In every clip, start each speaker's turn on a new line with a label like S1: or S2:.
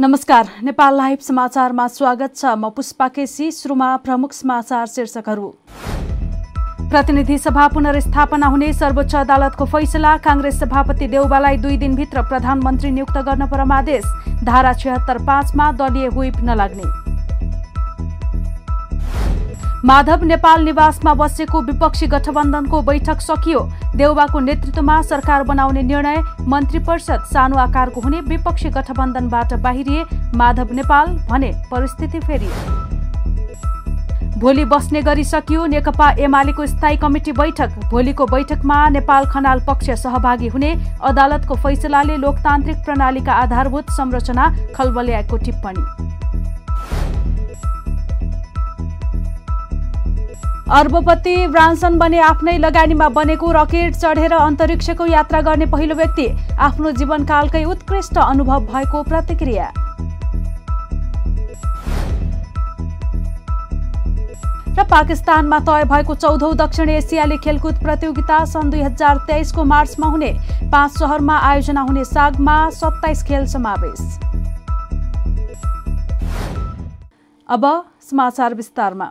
S1: नमस्कार नेपाल लाइभ समाचारमा स्वागत छ म पुष्पा केसी सुरुमा प्रमुख समाचार शीर्षकहरू। प्रतिनिधि सभा पुनर्स्थापना हुने सर्वोच्च अदालतको फैसला काङ्ग्रेस सभापति देउबालाई दुई दिनभित्र प्रधानमन्त्री नियुक्त गर्न परमादेश धारा छिहत्तर पाँचमा दलीय हुइप नलाग्ने। माधव नेपाल निवासमा बसेको विपक्षी गठबन्धनको बैठक सकियो। देउबाको नेतृत्वमा सरकार बनाउने निर्णय मन्त्री परिषद सानो आकारको हुने विपक्षी गठबन्धनबाट बाहिरिए माधव नेपाल भने परिस्थिति फेरि। भोलि बस्ने गरी सकियो नेकपा एमालेको स्थायी कमिटी बैठक। भोलिको बैठकमा नेपाल खनाल पक्ष सहभागी हुने अदालतको फैसलाले लोकतान्त्रिक प्रणालीका आधारभूत संरचना खलबल्याएको टिप्पणी। अर्बपति ब्रान्सन बने आफ्नै लगानीमा बनेको रकेट चढेर अन्तरिक्षको यात्रा गर्ने पहिलो व्यक्ति आफ्नो जीवनकालकै उत्कृष्ट अनुभव भएको प्रतिक्रिया। र पाकिस्तानमा तय भएको चौधौं दक्षिण एसियाली खेलकुद प्रतियोगिता सन् दुई हजार तेइसको मार्चमा हुने पाँच सहरमा आयोजना हुने सागमा सत्ताइस खेल समावेश। अब समाचार विस्तारमा।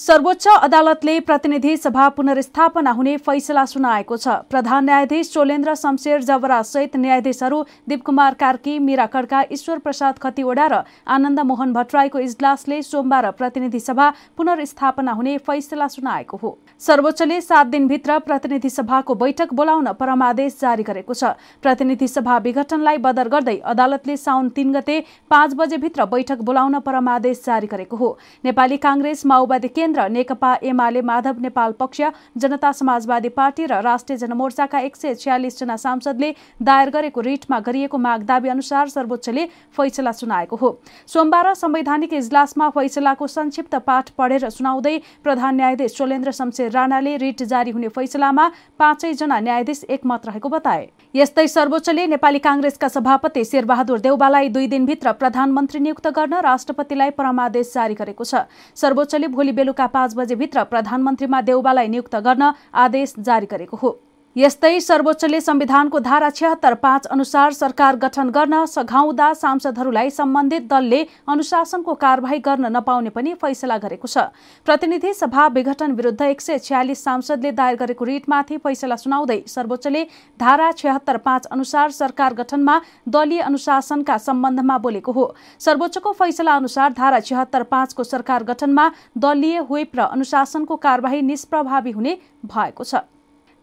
S1: सर्वोच्च अदालतले प्रतिनिधि सभा पुनर्स्थापना हुने फैसला सुनाएको छ। प्रधान न्यायाधीश चोलेन्द्र शमशेर जवरा सहित न्यायाधीशहरू दीपकुमार कार्की मीरा खड्का ईश्वर प्रसाद खतिवडा र आनन्द मोहन भट्टराईको इजलासले सोमबार प्रतिनिधि सभा पुनर्स्थापना हुने फैसला सुनाएको हो। सर्वोच्चले सात दिनभित्र प्रतिनिधि सभाको बैठक बोलाउन परमादेश जारी गरेको छ। प्रतिनिधि सभा विघटनलाई बदर गर्दै अदालतले साउन तीन गते पाँच बजेभित्र बैठक बोलाउन परमादेश जारी गरेको हो। नेपाली काङ्ग्रेस माओवादी केन्द्र नेकपा एमाले माधव नेपाल पक्ष जनता समाजवादी पार्टी र राष्ट्रिय जनमोर्चाका एक सय छ्यालिसजना सांसदले दायर गरेको रिटमा गरिएको माग दावी अनुसार सर्वोच्चले फैसला सुनाएको हो। सोमबार संवैधानिक इजलासमा फैसलाको संक्षिप्त पाठ पढेर सुनाउँदै प्रधान न्यायाधीश चोलेन्द्र शमशेर राणाले रिट जारी हुने फैसलामा पाँचैजना न्यायाधीश एकमत रहेको बताए। यस्तै सर्वोच्चले नेपाली काङ्ग्रेसका सभापति शेरबहादुर देउबालाई दुई दिनभित्र प्रधानमन्त्री नियुक्त गर्न राष्ट्रपतिलाई परमादेश जारी गरेको छ। सर्वोच्चले भोलि बेलुका बेलुका पाँच बजेभित्र प्रधानमन्त्रीमा देउबालाई नियुक्त गर्न आदेश जारी गरेको हो। यस्तै सर्वोच्चले संविधानको धारा छिहत्तर पाँच अनुसार सरकार गठन गर्न सघाउँदा सांसदहरूलाई सम्बन्धित दलले अनुशासनको कार्यवाही गर्न नपाउने पनि फैसला गरेको छ। प्रतिनिधि सभा विघटन विरुद्ध एक सय छ्यालिस सांसदले दायर गरेको रिटमाथि फैसला सुनाउँदै सर्वोच्चले धारा छिहत्तर पाँच अनुसार सरकार गठनमा दलीय अनुशासनका सम्बन्धमा बोलेको हो। सर्वोच्चको फैसला अनुसार धारा छिहत्तर पाँचको सरकार गठनमा दलीय हुइप र अनुशासनको कार्यवाही निष्प्रभावी हुने भएको छ।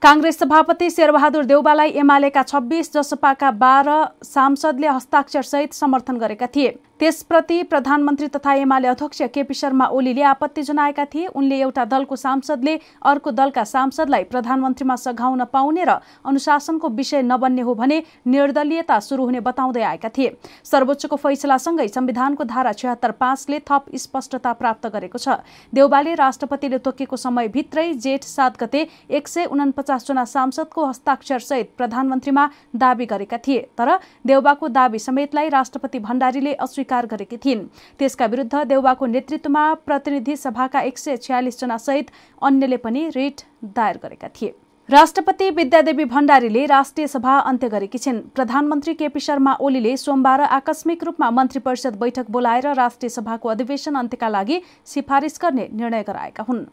S1: काङ्ग्रेस सभापति शेरबहादुर देउबालाई एमालेका छब्बीस जसपाका बाह्र सांसदले हस्ताक्षरसहित समर्थन गरेका थिए। त्यसप्रति प्रधानमन्त्री तथा एमाले अध्यक्ष केपी शर्मा ओलीले आपत्ति जनाएका थिए। उनले एउटा दलको सांसदले अर्को दलका सांसदलाई प्रधानमन्त्रीमा सघाउन पाउने र अनुशासनको विषय नबन्ने हो भने निर्दलीयता सुरु हुने बताउँदै आएका थिए। सर्वोच्चको फैसलासँगै संविधानको धारा छिहत्तर पाँचले थप स्पष्टता प्राप्त गरेको छ। देउबाले राष्ट्रपतिले तोकेको समयभित्रै जेठ सात गते एक सय उनपचासजना सांसदको हस्ताक्षर सहित प्रधानमन्त्रीमा दावी गरेका थिए। तर देउबाको दावी समेतलाई राष्ट्रपति भण्डारीले अस्वीकार स्वीकार गरेकी थिइन्। त्यसका विरुद्ध देउबाको नेतृत्वमा प्रतिनिधि सभाका एक सय छ्यालिसजना सहित अन्यले पनि रिट दायर गरेका थिए। राष्ट्रपति विद्यादेवी भण्डारीले राष्ट्रिय सभा अन्त्य गरेकी छिन्। प्रधानमन्त्री केपी शर्मा ओलीले सोमबार आकस्मिक रूपमा मन्त्री परिषद बैठक बोलाएर राष्ट्रिय सभाको अधिवेशन अन्त्यका लागि सिफारिस गर्ने निर्णय गराएका हुन्।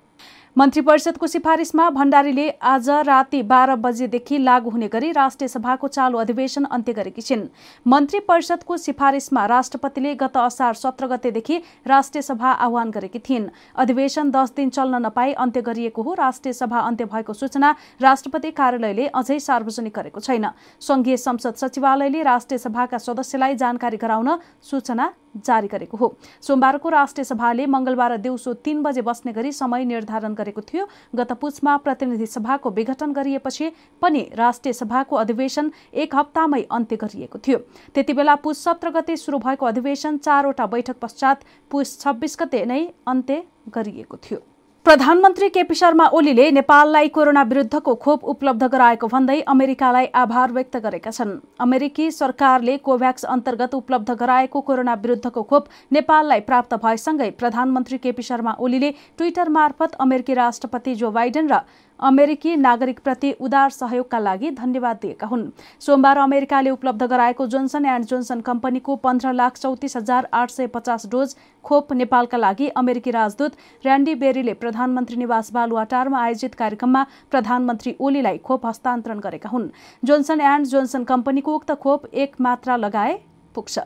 S1: मन्त्री परिषदको सिफारिसमा भण्डारीले आज राति बाह्र बजेदेखि लागू हुने गरी राष्ट्रिय सभाको चालु अधिवेशन अन्त्य गरेकी छिन्। मन्त्री परिषदको सिफारिसमा राष्ट्रपतिले गत असार सत्र गतेदेखि राष्ट्रिय सभा आह्वान गरेकी थिइन्। अधिवेशन दस दिन चल्न नपाई अन्त्य गरिएको हो। राष्ट्रिय सभा अन्त्य भएको सूचना राष्ट्रपति कार्यालयले अझै सार्वजनिक गरेको छैन। संघीय संसद सचिवालयले राष्ट्रिय सभाका सदस्यलाई जानकारी गराउन सूचना जारी गरेको हो। सोमबारको राष्ट्रिय सभाले मंगलबार दिउँसो तीन बजे बस्ने गरी समय निर्धारण गरेको थियो। गत पुसमा प्रतिनिधि सभाको विघटन गरिएपछि पनि राष्ट्रिय सभाको अधिवेशन एक हप्तामै अन्त्य गरिएको थियो। त्यति बेला पुस सत्र गते शुरू भएको अधिवेशन चारवटा बैठक पश्चात पुस छब्बिस गते नै अन्त्य गरिएको थियो। प्रधानमन्त्री केपी शर्मा ओलीले नेपाललाई कोरोना विरुद्धको खोप उपलब्ध गराएको भन्दै अमेरिकालाई आभार व्यक्त गरेका छन्। अमेरिकी सरकारले कोभ्याक्स अन्तर्गत उपलब्ध गराएको कोरोना विरुद्धको खोप नेपाललाई प्राप्त भएसँगै प्रधानमन्त्री केपी शर्मा ओलीले ट्विटर मार्फत अमेरिकी राष्ट्रपति जो बाइडेन र अमेरिकी नागरिकप्रति उदार सहयोगका लागि धन्यवाद दिएका हुन्। सोमबार अमेरिकाले उपलब्ध गराएको जोन्सन एन्ड जोन्सन कम्पनीको पन्ध्र लाख चौतिस हजार आठ सय पचास डोज खोप नेपालका लागि अमेरिकी राजदूत ऱ्यान्डी बेरीले प्रधानमन्त्री निवास बालुवाटारमा आयोजित कार्यक्रममा प्रधानमन्त्री ओलीलाई खोप हस्तान्तरण गरेका हुन्। जोन्सन एन्ड जोन्सन कम्पनीको उक्त खोप एक मात्रा लगाए पुग्छ।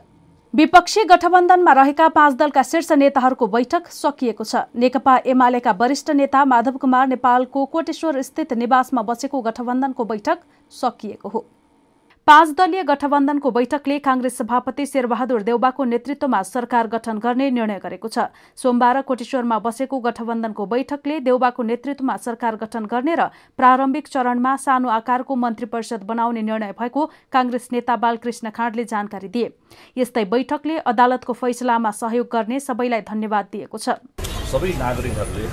S1: विपक्षी गठबन्धनमा रहेका पाँच दलका शीर्ष नेताहरूको बैठक सकिएको छ। नेकपा एमालेका वरिष्ठ नेता माधव कुमार नेपालको कोटेश्वर स्थित निवासमा बसेको गठबन्धनको बैठक सकिएको हो। पाँच दलीय गठबन्धनको बैठकले काङ्ग्रेस सभापति शेरबहादुर देउबाको नेतृत्वमा सरकार गठन गर्ने निर्णय गरेको छ। सोमबार कोटेश्वरमा बसेको गठबन्धनको बैठकले देउबाको नेतृत्वमा सरकार गठन गर्ने र प्रारम्भिक चरणमा सानो आकारको मन्त्री परिषद बनाउने निर्णय भएको काङ्ग्रेस नेता बालकृष्ण खाँडले जानकारी दिए। यस्तै बैठकले अदालतको फैसलामा सहयोग गर्ने सबैलाई धन्यवाद दिएको छ।
S2: सबै नागरिकहरूले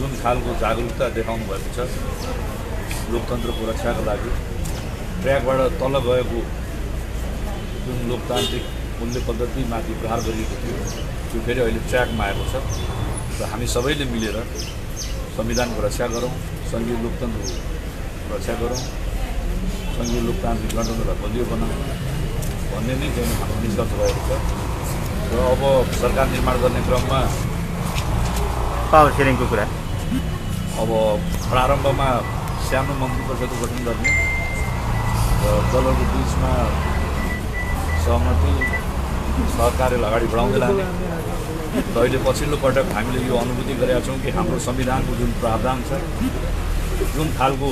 S2: जुन खालको जागरुकता देखाउनु छ लोकतन्त्रको रक्षाको लागि ट्र्याकबाट तल गएको जुन लोकतान्त्रिक मूल्य पद्धतिमाथि प्रहार गरिएको थियो त्यो फेरि अहिले ट्र्याकमा आएको छ। र हामी सबैले मिलेर संविधानको रक्षा गरौँ सङ्घीय लोकतन्त्रको रक्षा गरौँ सङ्घीय लोकतान्त्रिक गणतन्त्रलाई बलियो बनाऊ भन्ने नै चाहिँ हाम्रो निष्कर्ष रहेको छ। र अब सरकार निर्माण गर्ने क्रममा
S3: पावर सेयरिङको कुरा।
S2: अब प्रारम्भमा सानो मन्त्री परिषदको गठन गर्ने र दलहरूको बिचमा सहमति सहकार्यलाई अगाडि बढाउँदै लाने। र अहिले पछिल्लो पटक हामीले यो अनुभूति गरेका छौँ कि हाम्रो संविधानको जुन प्रावधान छ जुन खालको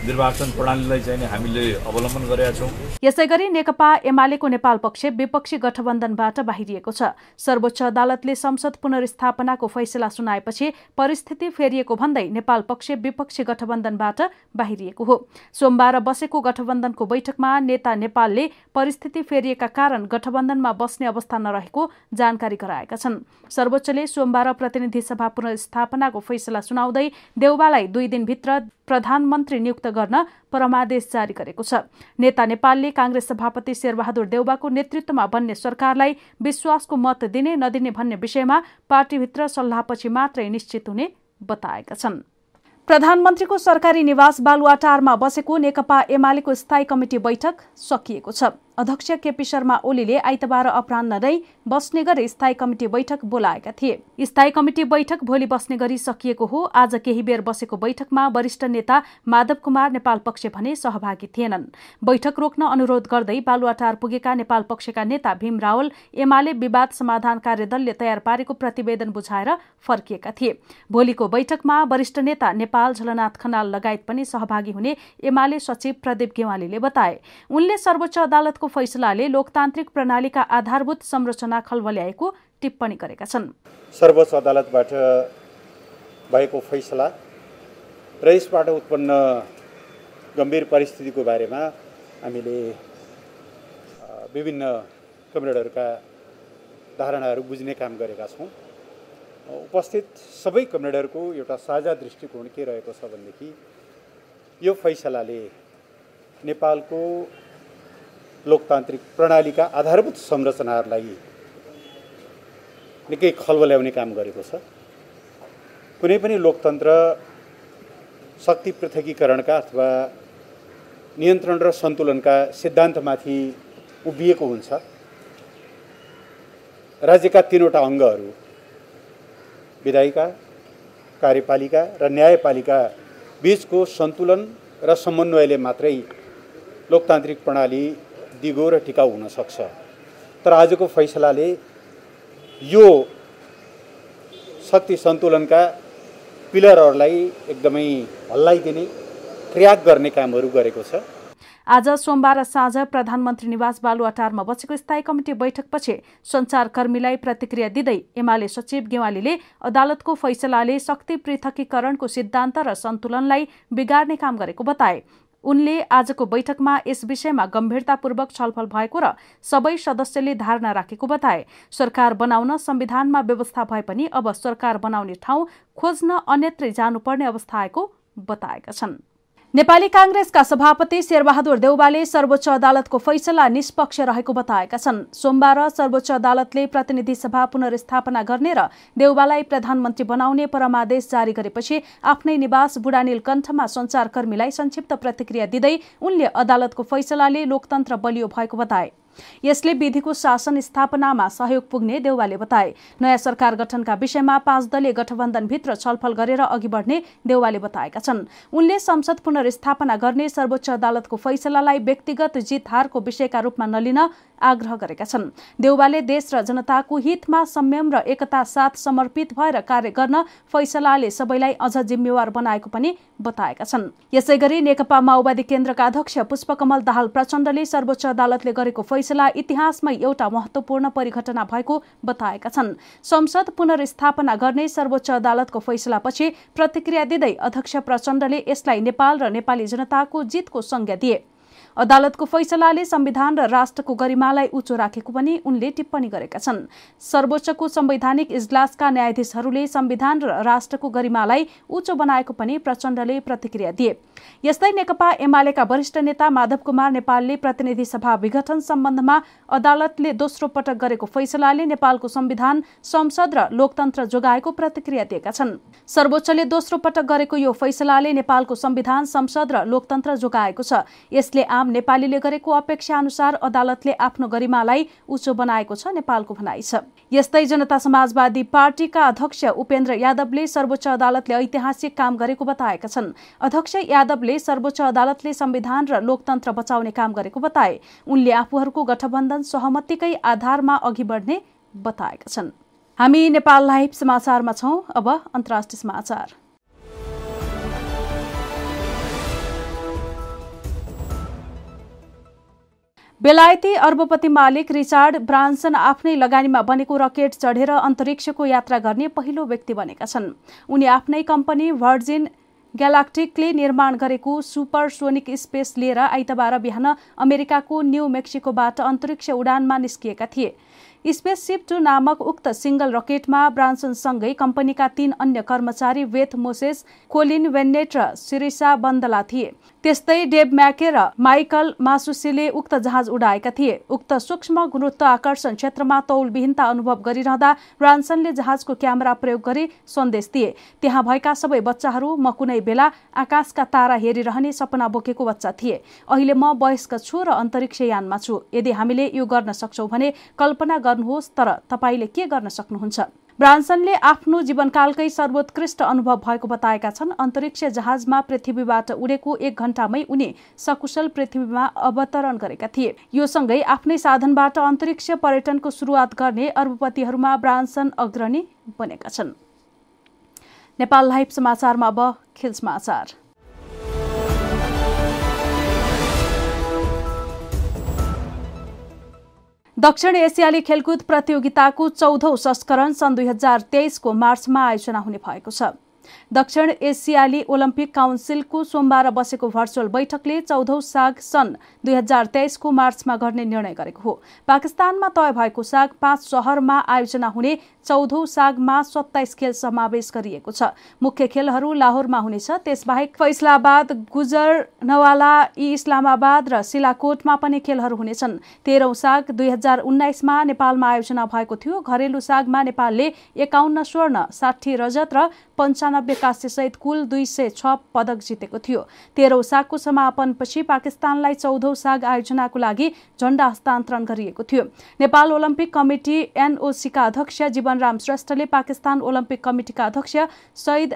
S2: निर्वाचन प्रणालीलाई चाहिँ हामीले अवलम्बन गरेका छौँ।
S1: यसै गरी नेकपा एमालेको नेपाल पक्ष विपक्षी गठबन्धनबाट बाहिरिएको छ। सर्वोच्च अदालतले संसद पुनर्स्थापनाको फैसला सुनाएपछि परिस्थिति फेरिएको भन्दै नेपाल पक्ष विपक्षी गठबन्धनबाट बाहिरिएको हो। सोमबार बसेको गठबन्धनको बैठकमा नेता नेपालले परिस्थिति फेरिएका कारण गठबन्धनमा बस्ने अवस्था नरहेको जानकारी गराएका छन्। सर्वोच्चले सोमबार प्रतिनिधि सभा पुनर्स्थापनाको फैसला सुनाउँदै देउबालाई दुई दिनभित्र प्रधानमन्त्री नियुक्त गर्न परमादेश जारी गरेको छ। नेता नेपालले काङ्ग्रेस सभापति शेरबहादुर देउबाको नेतृत्वमा बन्ने सरकारलाई विश्वासको मत दिने नदिने भन्ने विषयमा पार्टीभित्र सल्लाहपछि मात्रै निश्चित हुने बताएका छन्। प्रधानमन्त्रीको सरकारी निवास बालुवाटारमा बसेको नेकपा एमालेको स्थायी कमिटी बैठक सकिएको छ। अध्यक्ष केपी शर्मा ओलीले आइतबार अपरान्न नै बस्ने गरी स्थायी कमिटी बैठक बोलाएका थिए। स्थायी कमिटी बैठक भोलि बस्ने गरी सकिएको हो। आज केही बेर बसेको बैठकमा वरिष्ठ नेता माधव कुमार नेपाल पक्ष भने सहभागी थिएनन्। बैठक रोक्न अनुरोध गर्दै बालुवाटार पुगेका नेपाल पक्षका नेता भीम रावल एमाले विवाद समाधान कार्यदलले तयार पारेको प्रतिवेदन बुझाएर फर्किएका थिए। भोलिको बैठकमा वरिष्ठ नेता नेपाल झलनाथ खनाल लगायत पनि सहभागी हुने एमाले सचिव प्रदीप गेवालीले बताए। उनले सर्वोच्च अदालतको फैसलाले लोकतान्त्रिक प्रणालीका आधारभूत संरचना खलबल्याएको टिप्पणी गरेका छन्।
S4: सर्वोच्च अदालतबाट भएको फैसला र यसबाट उत्पन्न गम्भीर परिस्थितिको बारेमा हामीले विभिन्न कमरेडहरूका धारणाहरू बुझ्ने काम गरेका छौँ। उपस्थित सबै कमरेडहरूको एउटा साझा दृष्टिकोण के रहेको छ भनेदेखि यो फैसलाले नेपालको लोकतान्त्रिक प्रणालीका आधारभूत संरचनाहरूलाई निकै खलबल्याउने काम गरेको छ। कुनै पनि लोकतन्त्र शक्ति पृथकीकरणका अथवा नियन्त्रण र सन्तुलनका सिद्धान्तमाथि उभिएको हुन्छ। राज्यका तिनवटा अङ्गहरू विधायिका कार्यपालिका र न्यायपालिका बिचको सन्तुलन र समन्वयले मात्रै लोकतान्त्रिक प्रणाली दिगो र टिकाउ हुनसक्छ तर आजको फैसलाले यो शक्ति सन्तुलनका पिलरहरूलाई एकदमै हल्लाइदिने क्र्याक गर्ने कामहरू गरेको छ।
S1: आज सोमबार साँझ प्रधानमन्त्री निवास बालुवाटारमा बसेको स्थायी कमिटी बैठकपछि सञ्चारकर्मीलाई प्रतिक्रिया दिँदै एमाले सचिव गेवालीले अदालतको फैसलाले शक्ति पृथकीकरणको सिद्धान्त र सन्तुलनलाई बिगार्ने काम गरेको बताए। उनले आजको बैठकमा यस विषयमा गम्भीरतापूर्वक छलफल भएको र सबै सदस्यले धारणा राखेको बताए। सरकार बनाउन संविधानमा व्यवस्था भए पनि अब सरकार बनाउने ठाउँ खोज्न अन्यत्रै जानुपर्ने अवस्था आएको बताएका छन्। नेपाली काङ्ग्रेसका सभापति शेरबहादुर देउबाले सर्वोच्च अदालतको फैसला निष्पक्ष रहेको बताएका छन्। सोमबार सर्वोच्च अदालतले प्रतिनिधि सभा पुनर्स्थापना गर्ने र देउबालाई प्रधानमन्त्री बनाउने परमादेश जारी गरेपछि आफ्नै निवास बुढानील कण्ठमा संचारकर्मीलाई संक्षिप्त प्रतिक्रिया दिँदै उनले अदालतको फैसलाले लोकतन्त्र बलियो भएको बताए। यसले विधिको शासन स्थापनामा सहयोग पुग्ने देउवाले बताए। नयाँ सरकार गठनका विषयमा पाँच दलीय गठबन्धनभित्र छलफल गरेर अघि बढ्ने देउवाले बताएका छन्। उनले संसद पुनर्स्थापना गर्ने सर्वोच्च अदालतको फैसलालाई व्यक्तिगत जित हारको विषयका रूपमा नलिन आग्रह गरेका छन्। देउवाले देश र जनताको हितमा संयम र एकता साथ समर्पित भएर कार्य गर्न फैसलाले सबैलाई अझ जिम्मेवार बनाएको पनि बताएका छन्। यसै गरी नेकपा माओवादी केन्द्रका अध्यक्ष पुष्पकमल दाहाल प्रचण्डले सर्वोच्च अदालतले गरेको फैसला इतिहासमै एउटा महत्वपूर्ण परिघटना भएको बताएका छन्। संसद पुनर्स्थापना गर्ने सर्वोच्च अदालतको फैसलापछि प्रतिक्रिया दिँदै अध्यक्ष प्रचण्डले यसलाई नेपाल र नेपाली जनताको जितको संज्ञा दिए। अदालतको फैसलाले संविधान र राष्ट्रको गरिमालाई उच्चो राखेको पनि उनले टिप्पणी गरेका छन्। सर्वोच्चको संवैधानिक इजलासका न्यायाधीशहरूले संविधान र राष्ट्रको गरिमालाई उच्चो बनाएको पनि प्रचण्डले प्रतिक्रिया दिए। यस्तै नेकपा एमालेका वरिष्ठ नेता माधव कुमार नेपालले प्रतिनिधि सभा विघटन सम्बन्धमा अदालतले दोस्रो पटक गरेको फैसलाले नेपालको संविधान संसद र लोकतन्त्र जोगाएको प्रतिक्रिया दिएका छन्। सर्वोच्चले दोस्रो पटक गरेको यो फैसलाले नेपालको संविधान संसद र लोकतन्त्र जोगाएको छ। यसले आम नेपालीले गरेको अपेक्षा अनुसार अदालतले आफ्नो गरिमालाई उच्चो बनाएको छ नेपालको भनाइ छ। यस्तै जनता समाजवादी पार्टीका अध्यक्ष उपेन्द्र यादवले सर्वोच्च अदालतले ऐतिहासिक काम गरेको बताएका छन्। अध्यक्ष यादवले सर्वोच्च अदालतले संविधान र लोकतन्त्र बचाउने काम गरेको बताए। उनले आफूहरूको गठबन्धन सहमतिकै आधारमा अघि बढ्ने बताएका छन्। हामी नेपाल लाइभ समाचारमा छौं। अब अन्तर्राष्ट्रिय समाचार। बेलायती अर्बपति मालिक रिचार्ड ब्रान्सन आफ्नै लगानीमा बनेको रकेट चढेर अन्तरिक्षको यात्रा गर्ने पहिलो व्यक्ति बनेका छन्। उनी आफ्नै कम्पनी भर्जिन ग्यालाक्टिकले निर्माण गरेको सुपरसोनिक स्पेस लिएर आइतबार बिहान अमेरिकाको न्यू मेक्सिकोबाट अन्तरिक्ष उडानमा निस्किएका थिए। स्पेससिप टू नामक उक्त सिंगल रकेटमा ब्रान्सनसँगै कम्पनीका तीन अन्य कर्मचारी वेथ मोसेस कोलिन वेन्नेट र सिरिसा बन्दला थिए। त्यस्तै डेब म्याके र माइकल मासुसीले उक्त जहाज उडाएका थिए। उक्त सूक्ष्म गुरुत्व आकर्षण क्षेत्रमा तौलविहीनता अनुभव गरिरहँदा ब्रान्सनले जहाजको क्यामेरा प्रयोग गरी सन्देश दिए। त्यहाँ भएका सबै बच्चाहरू म कुनै बेला आकाशका तारा हेरिरहने सपना बोकेको बच्चा थिए। अहिले म वयस्क छु र अन्तरिक्ष यानमा छु। यदि हामीले यो गर्न सक्छौँ भने कल्पना गर्नुहोस् तर तपाईँले के गर्न सक्नुहुन्छ? ब्रान्सनले आफ्नो जीवनकालकै सर्वोत्कृष्ट अनुभव भएको बताएका छन्। अन्तरिक्ष जहाजमा पृथ्वीबाट उडेको एक घण्टामै उनी सकुशल पृथ्वीमा अवतरण गरेका थिए। यो सँगै आफ्नै साधनबाट अन्तरिक्ष पर्यटनको सुरुवात गर्ने अर्बपतिहरूमा ब्रान्सन अग्रणी बनेका छन्। नेपाल लाइभ समाचारमा अब खेल समाचार। दक्षिण एसियाली खेलकुद प्रतियोगिताको चौधौं संस्करण सन् दुई हजार तेइसको मार्चमा आयोजना हुने भएको छ। दक्षिण एसियाली ओलम्पिक काउन्सिलको सोमबार बसेको भर्चुअल बैठकले चौधौं साग सन् दुई हजार तेइसको मार्चमा गर्ने निर्णय गरेको हो। पाकिस्तानमा तय भएको साग पाँच सहरमा आयोजना हुने चौधौं सागमा सत्ताइस खेल समावेश गरिएको छ। मुख्य खेलहरू लाहोरमा हुनेछ। त्यसबाहेक फैसलाबाद गुजर नवाला इस्लामाबाद र सिलाकोटमा पनि खेलहरू हुनेछन्। तेह्रौं साग दुई हजार उन्नाइसमा नेपालमा आयोजना भएको थियो। घरेलु सागमा नेपालले एकाउन्न स्वर्ण साठी रजत र पन्चानब्बे काँस्यसहित कुल दुई सय छ पदक जितेको थियो। तेह्रौं सागको समापनपछि पाकिस्तानलाई चौधौं साग आयोजनाको लागि झण्डा हस्तान्तरण गरिएको थियो। नेपाल ओलम्पिक कमिटी एनओसीका अध्यक्ष जीवनराम श्रेष्ठले पाकिस्तान ओलम्पिक कमिटिका अध्यक्ष सईद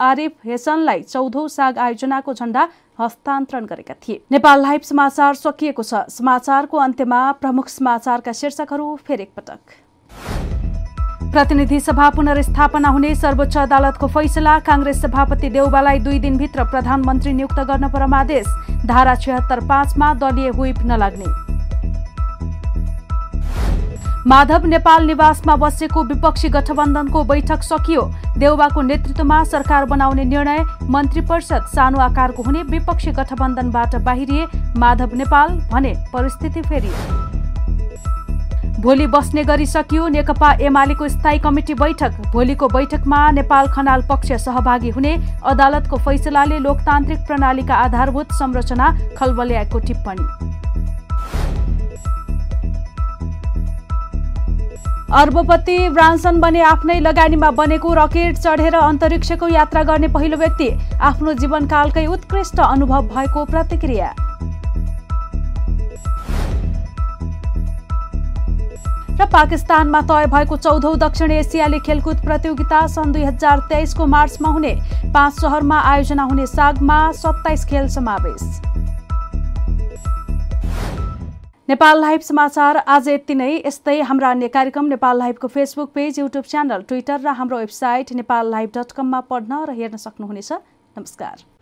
S1: आरिफ हेसनलाई चौधौं साग आयोजनाको झण्डा हस्तान्तरण गरेका थिए। नेपाल लाइभ समाचार सकिएको छ। समाचारको अन्त्यमा प्रमुख समाचारका शीर्षकहरू फेरि एकपटक प्रतिनिधि सभा पुनर्स्थापना हुने सर्वोच्च अदालतको फैसला। काङ्ग्रेस सभापति देउबालाई दुई दिनभित्र प्रधानमन्त्री नियुक्त गर्न परमादेश। धारा छिहत्तर पाँचमा दलीय हुइप नलाग्ने। माधव नेपाल निवासमा बसेको विपक्षी गठबन्धनको बैठक सकियो। देउबाको नेतृत्वमा सरकार बनाउने निर्णय मन्त्री परिषद सानो आकारको हुने विपक्षी गठबन्धनबाट बाहिरिए माधव नेपाल भने परिस्थिति फेरि भोलि बस्ने गरी सकियो नेकपा एमालेको स्थायी कमिटी बैठक। भोलिको बैठकमा नेपाल खनाल पक्ष सहभागी हुने अदालतको फैसलाले लोकतान्त्रिक प्रणालीका आधारभूत संरचना खलबल्याएको टिप्पणी। अर्बपति ब्रान्सन बने आफ्नै लगानीमा बनेको रकेट चढेर अन्तरिक्षको यात्रा गर्ने पहिलो व्यक्ति आफ्नो जीवनकालकै उत्कृष्ट अनुभव भएको प्रतिक्रिया। र पाकिस्तानमा तय भएको चौधौँ दक्षिण एसियाली खेलकुद प्रतियोगिता सन् दुई हजार तेइसको मार्चमा हुने पाँच सहरमा आयोजना हुने सागमा सत्ताइस खेल समावेश। नेपाल लाइभ समाचार आज यति नै। यस्तै हाम्रा अन्य कार्यक्रम Nepal लाइभको Facebook page YouTube channel Twitter र हाम्रो वेबसाइट नेपाल लाइभ डट कममा पढ्न र हेर्न सक्नुहुनेछ। नमस्कार।